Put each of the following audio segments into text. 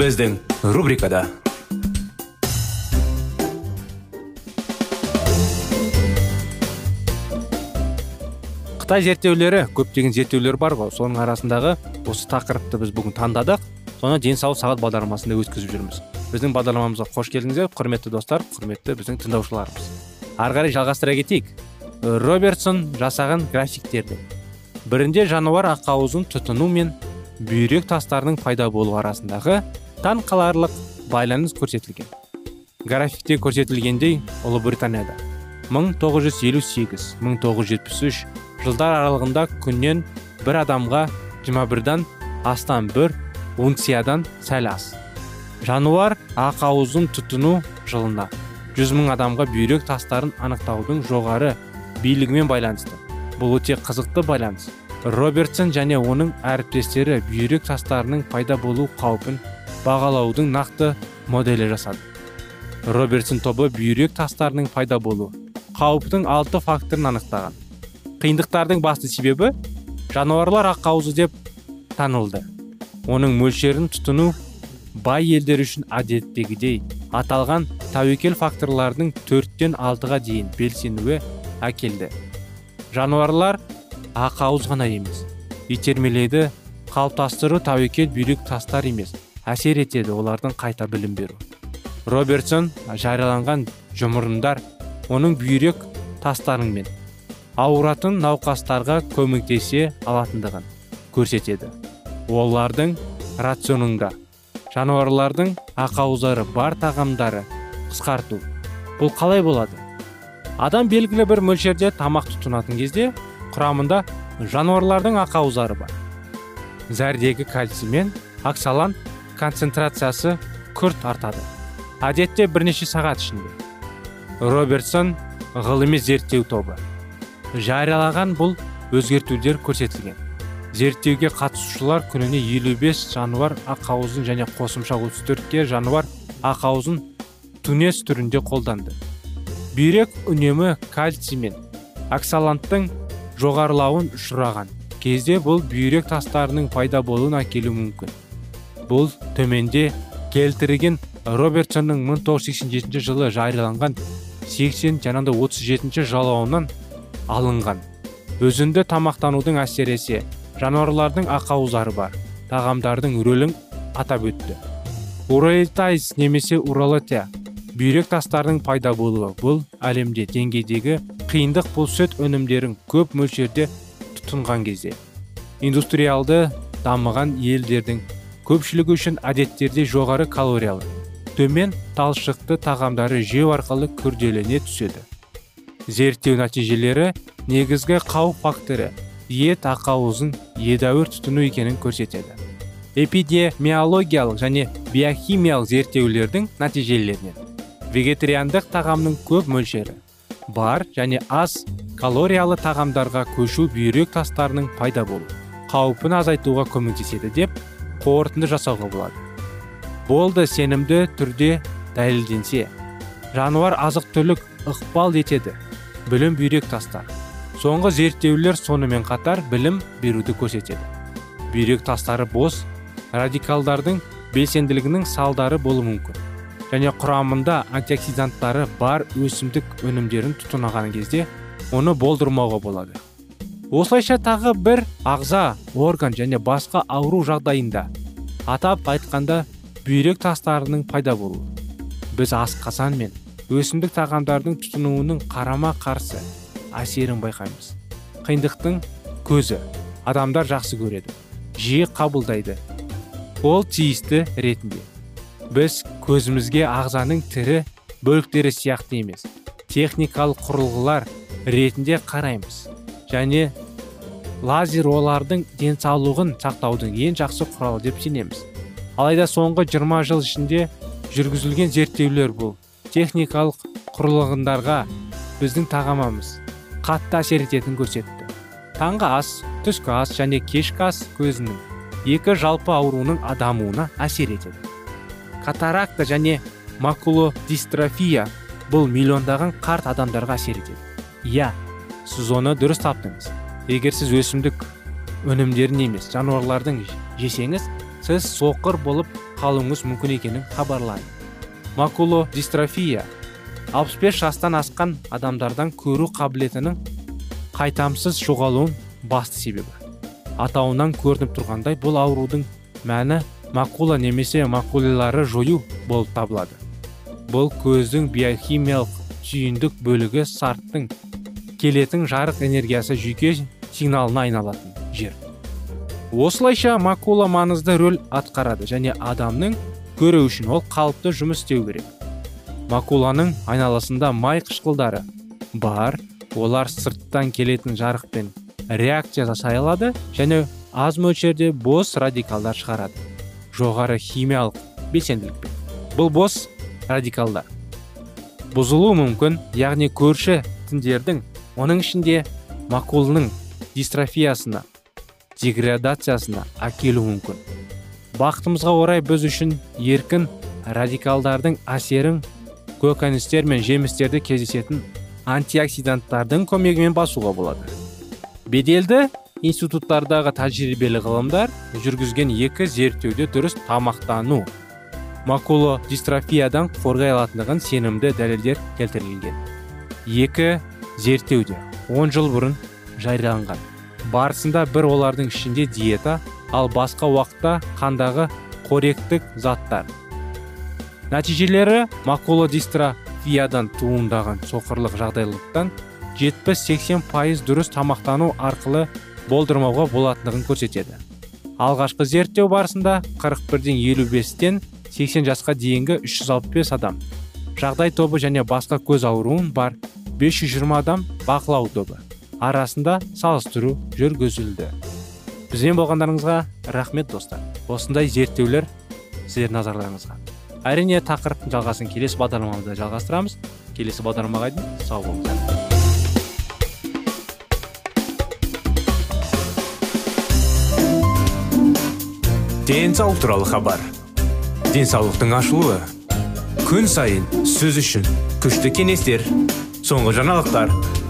Біздің рубрикада қытай зерттеулері көптеген зерттеулер бар ғой. Соның арасындағы осы тақырыпты біз бүгін таңдадық. Соны денсаулық сағат бағдарламасында өткізіп жүрміз. Біздің бағдарламамызға қош келдіңіздер құрметті достар құрметті біздің тыңдаушыларымыз. Ары қарай жалғастыра кетейік. Робертсон жасаған графиктерді. Бірінде жануар ақауызын тұтыну мен бүйрек тастарының пайда болуы арасындағы таң қаларлық байланыс көрсетілген. Графикте көрсетілгендей ұлыбританияда. 1958-1973 жылдар аралығында күннен бір адамға 21-дан астам бір унциядан сәл аз. Жануар ақауызын тұтыну жылына 100 мың адамға бүйрек тастарын анықтаудың жоғары билігімен байланысты. Бұл өте қызықты байланыс. Робертсон және оның әріптестері бүйрек тастарының пайда болу қаупін бағалаудың нақты моделі жасады. Робертсон тобы бүйрек тастарының пайда болу қауіптің алты факторын анықтаған. Қиындықтардың басты себебі жануарлар ақауызы деп танылды. Оның мөлшерін тұтыну бай елдер үшін әдеттегідей. Аталған тәуекел факторлардың төрттен алтыға дейін белсенуі әкелді. Жануарлар ақауыз ғана емес итермелейді қалыптастыру тәуекел бүйрек тастар емес. Әсер етеді олардың қайта білім беру. Робертсон жарияланған жұмырындар оның бүйрек тастарымен ауыратын науқастарға көмектесе алатындығын көрсетеді. Олардың рационыңда жануарлардың ақауыздары бар тағамдары қысқарту. Бұл қалай болады? Адам белгілі бір мөлшерде тамақ тұтынатын кезде құрамында жануарлардың ақауыздары бар. Зәрдегі кальций мен оксалан концентрациясы күрт артады әдетте бірнеше сағат ішінде робертсон ғылыми зерттеу тобы жариялаған бұл өзгертулер көрсетілген зерттеуге қатысушылар күніне 55 жануар ақауызын және қосымша 34-ке жануар ақауызын түнес түрінде қолданды бүйрек үнемі кальций мен оксаланттың жоғарылауын ұшыраған кезде бұл бүйрек тастарының пайда болуын әкелуі мүмкін бұл төменде келтірген робертсонның 1987 жылы жарияланған 80 және 37 жалауынан алынған. Өзінді тамақтанудың әсересе жануарлардың ақауыздары бар тағамдардың рөлін атап өтті. Уралитайс немесе уралатия бүйрек тастардың пайда болуы. Бұл әлемде деңгейдегі қиындық бұл сүт өнімдерін көп мөлшерде тұтынған кезде индустриалды дамыған елдердің көпшілігі үшін әдеттерде жоғары калориялы төмен талшықты тағамдары жеу арқылы күрделене түседі. Зерттеу нәтижелері негізгі қауіп факторы ет ақауызын едәуір тұтыну екенін көрсетеді. Эпидемиологиялық және биохимиялық зерттеулердің нәтижелерінен. Вегетариандық тағамның көп мөлшері бар және аз калориялы тағамдарға көшу бүйрек тастарының пайда болу қаупін азайтуға көмектеседі деп қорытынды жасауға болады. Болды сенімді түрде дәлелденсе жануар азық түлік ықпал етеді. Білім бүйрек тастар. Соңғы зерттеулер сонымен қатар білім беруді көрсетеді. Бүйрек тастары бос радикалдардың белсенділігінің салдары болуы мүмкін. Және құрамында антиоксиданттары бар өсімдік өнімдерін тұтынаған кезде оны болдырмауға болады. Осылайша тағы бір ағза орган және басқа ауру жағдайында. Атап айтқанда бүйрек тастарының пайда болуы. Біз асқазан мен өсімдік тағамдардың тұтынуының қарама қарсы әсерін байқаймыз. Қиындықтың көзі. Адамдар жақсы көреді жиі қабылдайды. Ол тиісті ретінде. Біз көзімізге ағзаның тірі бөліктері сияқты емес техникалық құрылғылар ретінде қараймыз және лазер олардың денсаулығын сақтаудың ең жақсы құралы деп сенеміз. Алайда соңғы 20 жыл ішінде жүргізілген зерттеулер бұл. Техникалық құрылғындарға біздің тағамымыз қатты әсер ететінін көрсетті. Таңғы ас түскі ас және кешкі ас көзінің екі жалпы ауруының дамуына әсер етеді. Катаракта және макулодистрофия бұл миллиондаған қарт адамдарға әсер етеді. Иә сіз оны дұрыс таптыңыз. Егер сіз өсімдік өнімдерін емес жануарлардың жесеңіз сіз соқыр болып қалуыңыз мүмкін екенін хабарлайды. Макуло дистрофия 65 жастан асқан адамдардан көру қабілетінің қайтамсыз жоғалуын басты себебі. Атауынан көрініп тұрғандай бұл аурудың мәні макула немесе макулалары жою болып табылады. Бұл көздің биохимиялық түйіндік бөлігі сарттың келетін жарық энергиясы жүйке сигналына айналатын жер. Осылайша макула маңызды рөл атқарады және адамның көру үшін ол қалыпты жұмыс істеу керек. Макуланың айналасында май қышқылдары бар. Олар сырттан келетін жарықпен реакция жасай алады және аз мөлшерде бос радикалдар шығарады. Жоғары химиялық белсенділікпен. Бұл бос радикалдар. Бұзылуы мүмкін яғни көрші тіндердің оның ішінде макулның дистрофиясына деградациясына әкелуі мүмкін. Бақытымызға орай біз үшін еркін радикалдардың әсерін көкөністер мен жемістерде кездесетін антиоксиданттардың көмегімен басуға болады. Беделді институттардағы тәжірибелі ғылымдар жүргізген екі зерттеуде дұрыс тамақтану макуло дистрофиядан қорғай алатындығын сенімді дәлелдер келтірілген. Екі зерттеуде 10 жыл бұрын жарияланған. Барысында бір олардың ішінде диета ал басқа уақытта қандағы қоректік заттар. Нәтижелері макулодистрофиядан туындаған соқырлық жағдайлықтан 70-80 пайыз дұрыс тамақтану арқылы болдырмауға болатындығын көрсетеді. Алғашқы зерттеу барысында 41-ден 55-тен 80 жасқа дейінгі 365 адам жағдай тобы және басқа көз ауруын бар 520 адам бақылау тобы. Арасында салыстыру жүргізілді. Бізбен болғандарыңызға рахмет достар. Осындай зерттеулер сіздердің назарларыңызға. Әрине тақырыптың жалғасын келесі бағдарламамызда жалғастырамыз. Келесі бағдарламаға дейін сау болыңыздар. Денсаулық туралы хабар. Денсаулықтың ашылуы. Күн сайын сөз үшін күшті кеңестер соңғы жаңалықтар.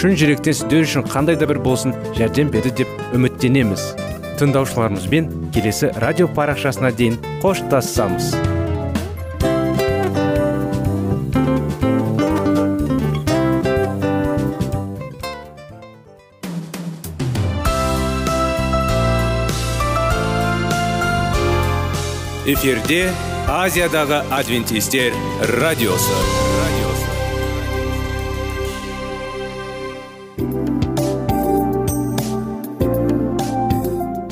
шын жүректен сіздер үшін қандай да бір болсын жәрдем берді деп үміттенеміз. Тыңдаушыларымызбен келесі радио парақшасына дейін қоштассамыз эфирде азиядағы адвентистер радиосы.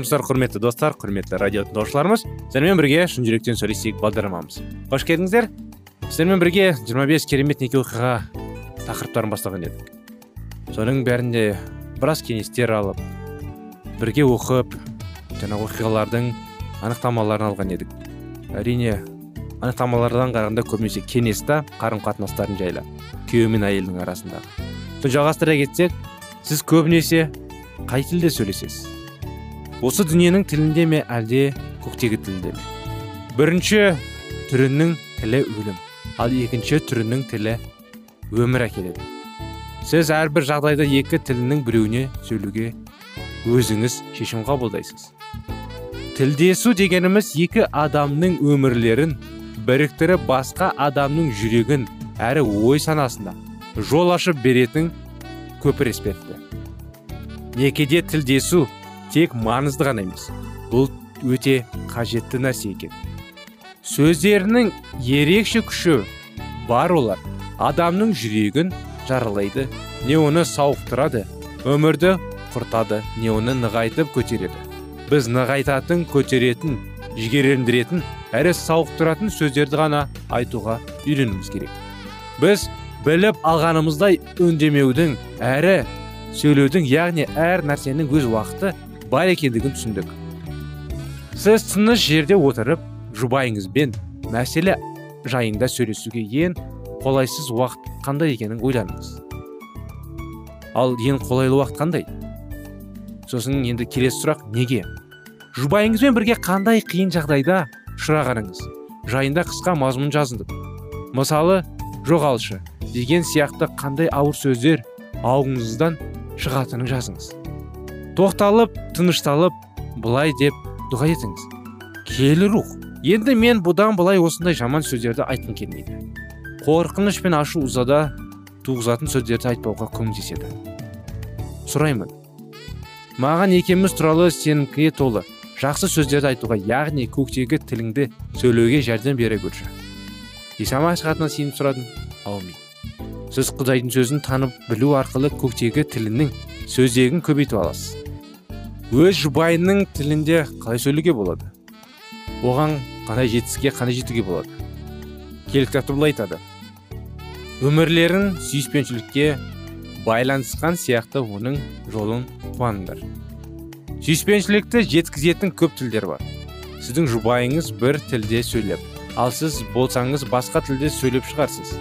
Армысыздар құрметті достар құрметті радио тыңдаушыларымыз. Сіздермен бірге шын жүректен сөйлесейік бағдарламамыз. Қош келдіңіздер. Сіздермен бірге 25 керемет неке оқиға тақырыптарын бастаған едік. Соның бәрінде біраз кеңестер алып бірге оқып жаңа оқиғалардың анықтамаларын алған едік. Әрине анықтамалардан қарағанда көбінесе кеңес та қарым қатынастардың жайлы күйеу мен әйелдің арасындағы. Жалғастыра кетсек сіз көбінесе қай тілде сөйлесесіз? Осы дүниенің тілінде ме әлде көктегі тілде ме? Бірінші түрінің тілі өлім ал екінші түрінің тілі өмір әкеледі. Сіз әрбір жағдайда екі тілінің біреуіне сөйлеуге өзіңіз шешім қабылдайсыз. Тілдесу дегеніміз екі адамның өмірлерін біріктіріп басқа адамның жүрегін әрі ой санасында жол ашып беретін көпір іспетті некеде тілдесу тек маңызды ғана емес бұл өте қажетті нәрсе екен. Сөздерінің ерекше күші бар олар. Адамның жүрегін жаралайды не оны сауықтырады өмірді құртады не оны нығайтып көтереді. Біз нығайтатын көтеретін жігерлендіретін әрі сауықтыратын сөздерді ғана айтуға үйренуіміз керек. Біз біліп алғанымыздай үндемеудің әрі сөйлеудің яғни әр нәрсенің өз уақыты бар екендігін түсіндік. Сіз тыныш жерде отырып жұбайыңызбен мәселе жайында сөйлесуге ең қолайсыз уақыт қандай екенін ойланыңыз ал ең қолайлы уақыт қандай? Сосын енді келесі сұрақ неге? Жұбайыңызбен бірге қандай қиын жағдайда ұшырағаныңыз? Жайында қысқа мазмұн жазыңыз мысалы жоғалшы деген сияқты қандай ауыр сөздер ауызыңыздан шығатынын жазыңыз. Тоқталып тынышталып былай деп дұға етіңіз. Киелі рух. Енді мен бұдан былай осындай жаман сөздерді айтқым келмейді. Қорқыныш пен ашу ызада туғызатын сөздерді айтпауға көмектеседі. Сұраймын. Маған екеуміз туралы сенімге толы жақсы сөздерді айтуға яғни көктегі тіліңді сөйлеуге жәрдем бере көрші. Иса сеніп сұрадым аумин сіз құдайдың сөзін танып білу арқылы көктегі тілінің сөздегін көбейтіп аласыз. Өз жұбайының тілінде қалай сөйлеуге болады? Оған қандай жетістікке қандай жетуге болады? Киелі кітапта былай айтады. Өмірлерін сүйіспеншілікке байланысқан сияқты оның жолын қуаныңдар сүйіспеншілікті жеткізетін көп тілдер бар. Сіздің жұбайыңыз бір тілде сөйлеп ал сіз болсаңыз басқа тілде сөйлеп шығарсыз.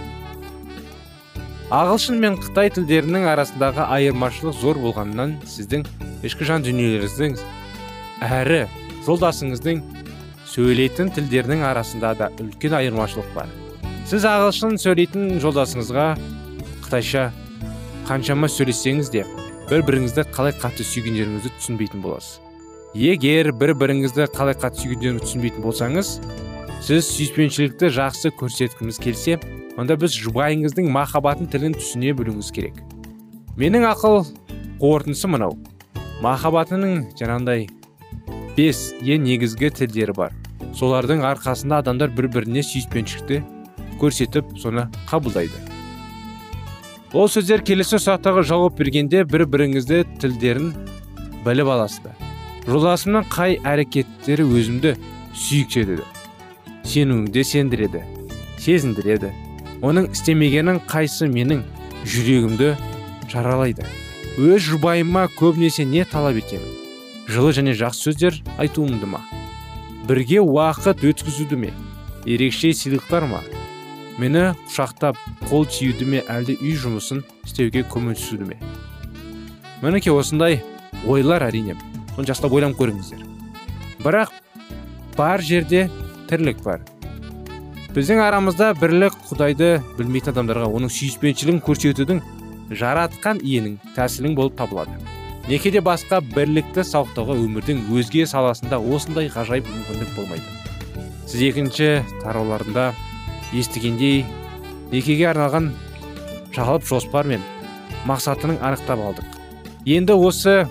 Ағылшын мен қытай тілдерінің арасындағы айырмашылық зор болғанынан сіздің ішкі жан дүниелеріңіздің әрі жолдасыңыздың сөйлейтін тілдерінің арасында да үлкен айырмашылық бар. Сіз ағылшын сөйлейтін жолдасыңызға қытайша қаншама сөйлессеңіз де бір біріңізді қалай қатты сүйгендеріңізді түсінбейтін боласыз. Егер бір біріңізді қалай қатты сүйгендеріңізді түсінбейтін болсаңыз сіз сүйіспеншілікті жақсы көрсеткіңіз келсе онда біз жұбайыңыздың махаббатын тілін түсіне білуіңіз керек. Менің ақыл қорытындысы мынау. Махаббатының жаңағындай бес ең негізгі тілдері бар. Солардың арқасында адамдар бір біріне сүйіспеншілікті көрсетіп соны қабылдайды. Ол сөздер келесі сұрақтарға жауап бергенде бір біріңізді тілдерін біліп аласыздар. Жолдасымның қай әрекеттері өзімді сүйікті етеді сенуіңді сендіреді сезіндіреді. Оның істемегенін қайсы менің жүрегімді жаралайды? Өз жұбайыма көбінесе не талап етемін? Жылы және жақсы сөздер айтуымды ма? Бірге уақыт өткізуді ме? Ерекше сыйлықтар ма? Мені құшақтап қол тиюді ме? Әлде үй жұмысын істеуге көмектесуді ме? Мінекей осындай ойлар әрине. Соны жастап ойланып көріңіздер. Бірақ бар жерде тірлік бар. Біздің арамызда бірлік құдайды білмейтін адамдарға оның сүйіспеншілігін көрсетудің жаратқан иенің тәсілің болып табылады. Некеде басқа бірлікті сақтауға өмірдің өзге саласында осындай ғажайып мүмкіндік болмайды. Сіз екінші тарауларында естігендей некеге арналған жалып жоспар мен мақсатының анықтап алдық. Енді осы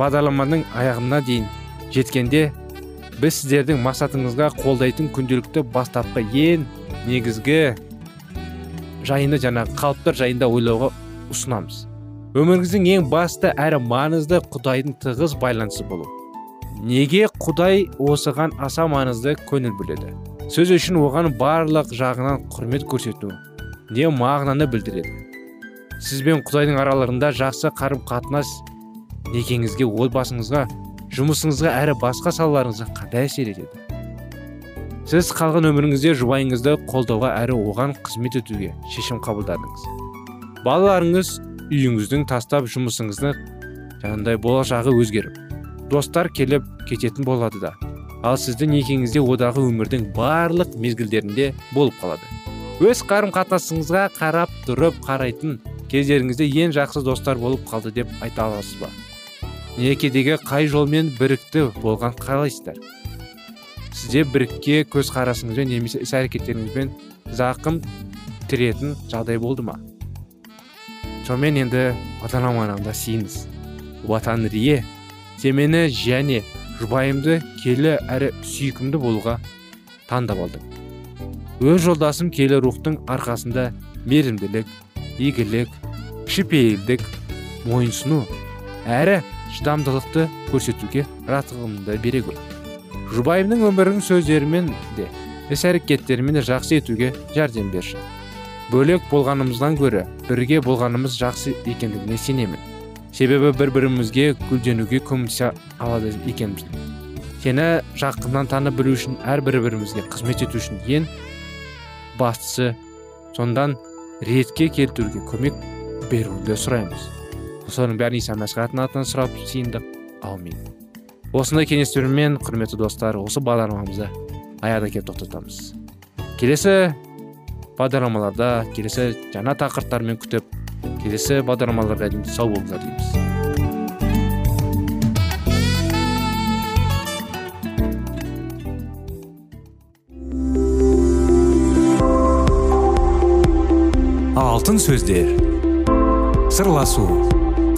бағдарламаның аяғына дейін жеткенде біз сіздердің мақсатыңызға қолдайтын күнделікті бастапқы ең негізгі жайында жаңағы қалыптар жайында ойлауға ұсынамыз. Өміріңіздің ең басты әрі маңызды құдайдың тығыз байланысы болу. Неге құдай осыған аса маңызды көңіл бөледі? Сөз үшін оған барлық жағынан құрмет көрсету не мағынаны білдіреді? Сіз бен құдайдың араларында жақсы қарым қатынас некеңізге отбасыңызға жұмысыңызға әрі басқа салаларыңызға қандай әсер етеді? Сіз қалған өміріңізде жұбайыңызды қолдауға әрі оған қызмет етуге шешім қабылдадыңыз. Балаларыңыз үйіңіздің тастап жұмысыңызды жаңағыдай болашағы өзгеріп достар келіп кететін болады да. Ал сіздің некеңізде одағы өмірдің барлық мезгілдерінде болып қалады. Өз қарым қатынасыңызға қарап тұрып қарайтын кездеріңізде ең жақсы достар болып қалды деп айта аласыз ба? Некедегі қай жолмен бірікті болған қалайсыздар? Сізде бірікке көз қарасыңызбен немесе іс әрекеттеріңізбен зақым тіретін жағдай болды ма? Сонымен енді бағдарламамда сиіңіз уатан рие темені және жұбайымды келі әрі сүйкімді болуға таңдап алдым. Өз жолдасым келі рухтың арқасында мейірімділік игілік кішіпейілдік мойынсыну әрі шыдамдылықты көрсетуге ратығымды бере гөр жұбайымның өмірінің сөздерімен де іс әрекеттерімен де жақсы етуге жәрдем берші. Бөлек болғанымыздан гөрі бірге болғанымыз жақсы екендігіне сенемін. Себебі бір бірімізге гүлденуге көмектесе алады екенбіз. Сені жақыннан танып білу үшін әр бір бірімізге қызмет ету үшін ең бастысы сондан ретке келтіруге көмек беруді сұраймыз. Соның бәрін иса мәсіхаттың атынан сұрап сиындық аумин. Осындай кеңестермен құрметті достар осы бағдарламамызды аяғына келіп тоқтатамыз. Келесі бағдарламаларда келесі жаңа тақырыптармен күтіп келесі бағдарламаларға дейін сау болыңыздар дейміз. Алтын сөздер. Сырласу.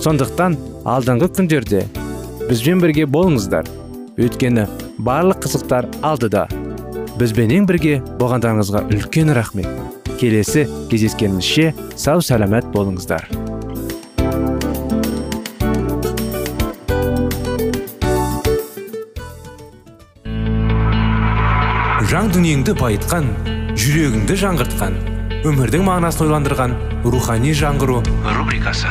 Сондықтан алдыңғы күндерде бізбен бірге болыңыздар. Өйткені барлық қызықтар алдыда. Бізбенен бірге болғандарыңызға үлкен рахмет. Келесі кездескенімізше сау сәлемет болыңыздар. Жан дүниеңді байытқан жүрегіңді жаңғыртқан өмірдің мағынасын ойландырған рухани жаңғыру рубрикасы.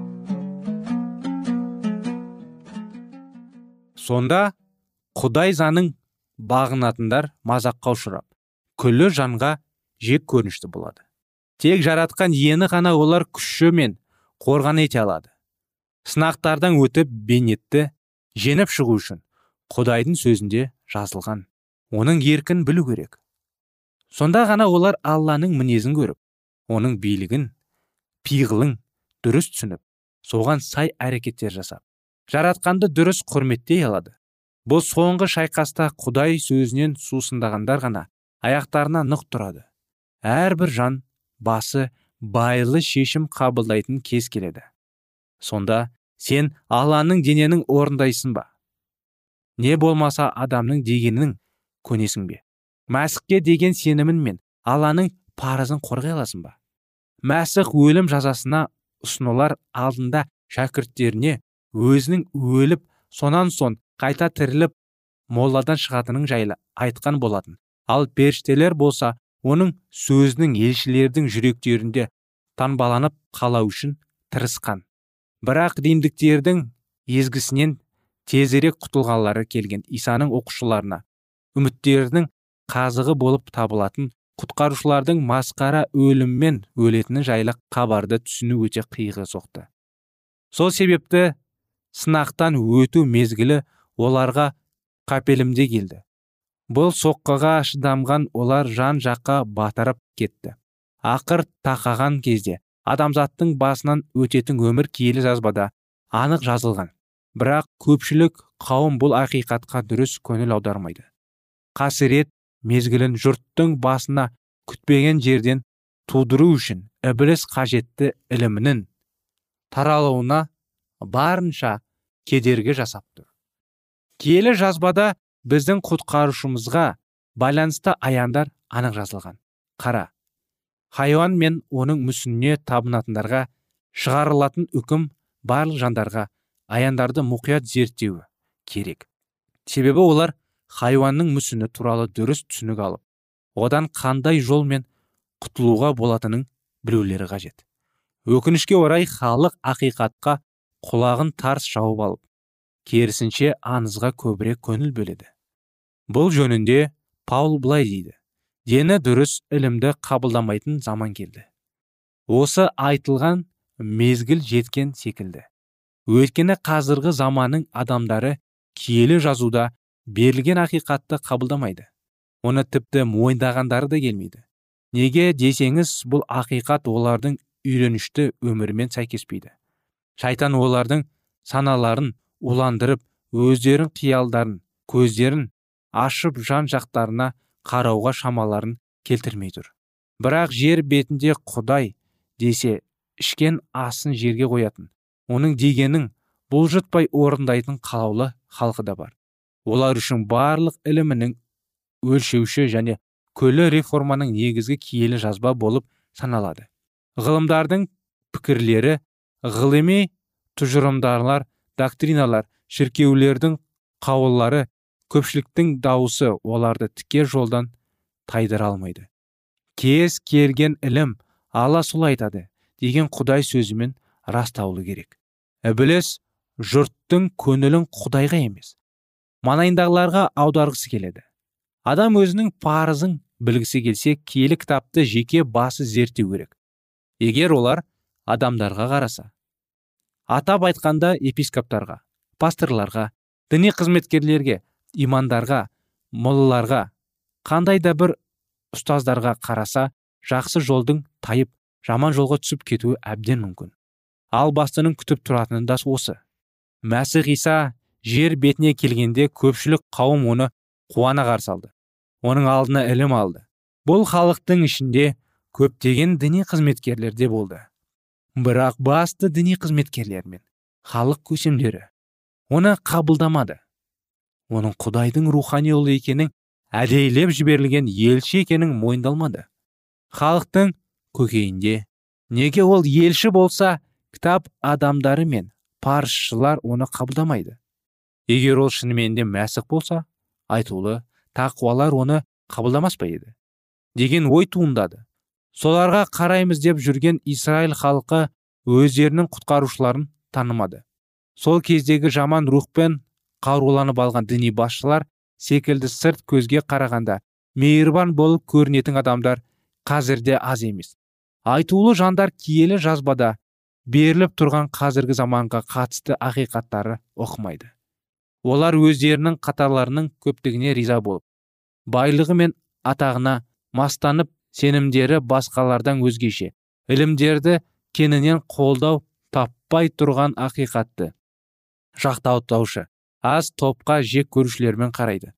Сонда құдай заның бағынатындар мазаққа ұшырап күллі жанға жек көрінішті болады. Тек жаратқан иені ғана олар күші мен қорған ете алады. Сынақтардан өтіп бейнетті жеңіп шығу үшін құдайдың сөзінде жазылған. Оның еркін білу керек. Сонда ғана олар алланың мінезін көріп оның билігін пиғылын дұрыс түсініп соған сай әрекеттер жасап жаратқанды дұрыс құрметтей алады. Бұл соңғы шайқаста құдай сөзінен сусындағандар ғана аяқтарына нық тұрады. Әрбір жан басы байлы шешім қабылдайтын кез келеді. Сонда сен алланың дененің орындайсың ба? Не болмаса адамның дегенінің көнесің бе? Мәсіхке деген сенімін мен алланың парызын қорғай аласың ба? Мәсіх өлім жазасына ұсынулар алдында шәкірттеріне өзінің өліп сонан соң қайта тіріліп молладан шығатынын жайлы айтқан болатын. Ал періштелер болса оның сөзінің елшілердің жүректерінде таңбаланып қалау үшін тырысқан. Бірақ римдіктердің езгісінен тезірек құтылғалары келген исаның оқушыларына үміттерінің қазығы болып табылатын құтқарушылардың масқара өліммен өлетіні жайлы хабарды түсіну өте қиығы соқты. Сол себепті сынақтан өту мезгілі оларға қапелімде келді. Бұл соққыға шыдамған олар жан жаққа батырып кетті. Ақыр тақаған кезде адамзаттың басынан өтетін өмір киелі жазбада анық жазылған. Бірақ көпшілік қауым бұл ақиқатқа дұрыс көңіл аудармайды. Қасірет мезгілін жұрттың басына күтпеген жерден тудыру үшін ібіліс қажетті ілімінің таралуына барынша кедергі жасап тұр. Киелі жазбада біздің құтқарушымызға байланысты аяндар анық жазылған. Қара хайуан мен оның мүсініне табынатындарға шығарылатын үкім барлық жандарға аяндарды мұқият зерттеуі керек. Себебі олар хайуанның мүсіні туралы дұрыс түсінік алып одан қандай жолмен құтылуға болатынын білулері қажет. Өкінішке орай халық ақиқатқа құлағын тарс жауып алып керісінше аңызға көбірек көңіл бөледі. Бұл жөнінде паул былай дейді дені дұрыс ілімді қабылдамайтын заман келді. Осы айтылған мезгіл жеткен секілді. Өйткені қазіргі заманның адамдары киелі жазуда берілген ақиқатты қабылдамайды. Оны тіпті мойындағандары да келмейді. Неге десеңіз бұл ақиқат олардың үйренішті өмірімен сәйкеспейді. Шайтан олардың саналарын уландырып өздерін қиялдарын көздерін ашып жан жақтарына қарауға шамаларын келтірмей тұр. Бірақ жер бетінде құдай десе ішкен асын жерге қоятын оның дегенін бұлжытпай орындайтын қалаулы халқы да бар. Олар үшін барлық ілімінің өлшеуші және күллі реформаның негізгі киелі жазба болып саналады. Ғылымдардың пікірлері ғылыми тұжырымдарлар доктриналар шіркеулердің қаулылары көпшіліктің дауысы оларды тіке жолдан тайдыра алмайды. Кез келген ілім алла солай айтады деген құдай сөзімен растаулы керек. Ібіліс жұрттың көңілін құдайға емес маңайындағыларға аударғысы келеді. Адам өзінің парызын білгісі келсе киелі кітапты жеке басы зерттеу керек. Егер олар адамдарға қараса. Атап айтқанда епископтарға пасторларға діни қызметкерлерге имандарға моллаларға қандай да бір ұстаздарға қараса жақсы жолдың тайып жаман жолға түсіп кетуі әбден мүмкін. Ал бастының күтіп тұратыны да осы. Мәсіх иса жер бетіне келгенде көпшілік қауым оны қуана қарсы алды. Оның алдына ілім алды. Бұл халықтың ішінде көптеген діни қызметкерлер де болды. Бірақ басты діни қызметкерлер мен халық көсемдері оны қабылдамады. Оның құдайдың рухани ұлы екенін әдейілеп жіберілген елші екенін мойындалмады. Халықтың көкейінде неге ол елші болса кітап адамдары мен парызшылар оны қабылдамайды. Егер ол шынымен де мәсіх болса айтулы тақуалар оны қабылдамас па еді? Деген ой туындады. Соларға қараймыз деп жүрген израиль халқы өздерінің құтқарушыларын танымады. Сол кездегі жаман рухпен қаруланып алған діни басшылар секілді сырт көзге қарағанда мейірбан болып көрінетін адамдар қазірде аз емес. Айтулы жандар киелі жазбада беріліп тұрған қазіргі заманға қатысты ақиқаттары оқымайды. Олар өздерінің қатарларының көптігіне риза болып байлығы мен атағына мастанып сенімдері басқалардан өзгеше. Ілімдерді кеңінен қолдау таппай тұрған ақиқатты. Жақтаутаушы аз топқа жек көрушілермен қарайды.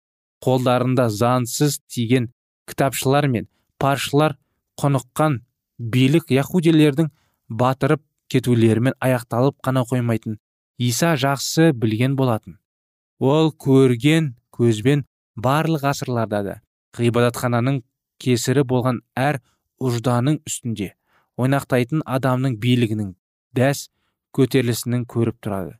Қолдарында заңсыз тиген кітапшылар мен паршылар құныққан билік яхудилердің батырып кетулерімен аяқталып қана қоймайтын иса жақсы білген болатын. Ол көрген көзбен барлық ғасырларда да ғибадатхананың кесірі болған әр ұжданың үстінде ойнақтайтын адамның билігінің дәс көтерілісінің көріп тұрады.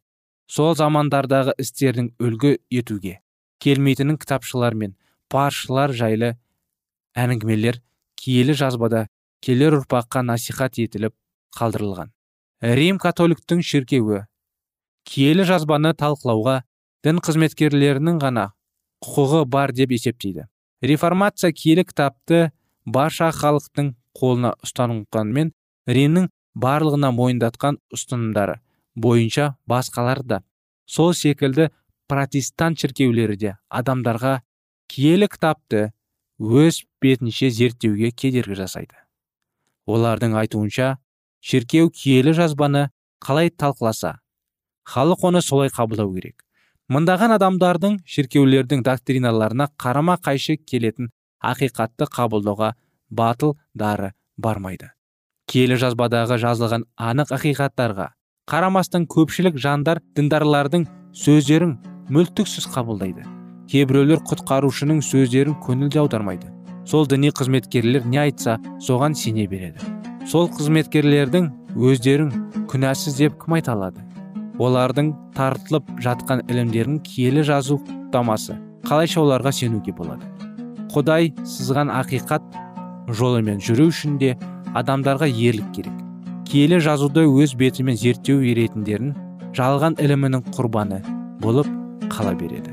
Сол замандардағы істердің үлгі етуге келмейтінін кітапшылар мен паршылар жайлы әңгімелер киелі жазбада келер ұрпаққа насихат етіліп қалдырылған. Рим католиктің шіркеуі киелі жазбаны талқылауға дін қызметкерлерінің ғана құқығы бар деп есептейді. Реформация киелі кітапты барша халықтың қолына ұстанғанмен римнің барлығына мойындатқан ұстанымдары бойынша басқалар да сол секілді протестант шіркеулері де адамдарға киелі кітапты өз бетінше зерттеуге кедергі жасайды. Олардың айтуынша шіркеу киелі жазбаны қалай талқыласа халық оны солай қабылдау керек. Мыңдаған адамдардың шіркеулердің доктриналарына қарама қайшы келетін ақиқатты қабылдауға батыл дары бармайды. Киелі жазбадағы жазылған анық ақиқаттарға қарамастан көпшілік жандар діндарлардың сөздерін мүлтіксіз қабылдайды. Кейбіреулер құтқарушының сөздерін көңілде аудармайды. Сол діни қызметкерлер не айтса соған сене береді. Сол қызметкерлердің өздерін күнәсіз деп кім айта алады? Олардың тартылып жатқан ілімдерін киелі жазу құптамасы. Қалайша оларға сенуге болады? Құдай сызған ақиқат жолымен жүру үшін де адамдарға ерлік керек. Киелі жазуды өз бетімен зерттеу еретіндерін жалған ілімінің құрбаны болып қала береді.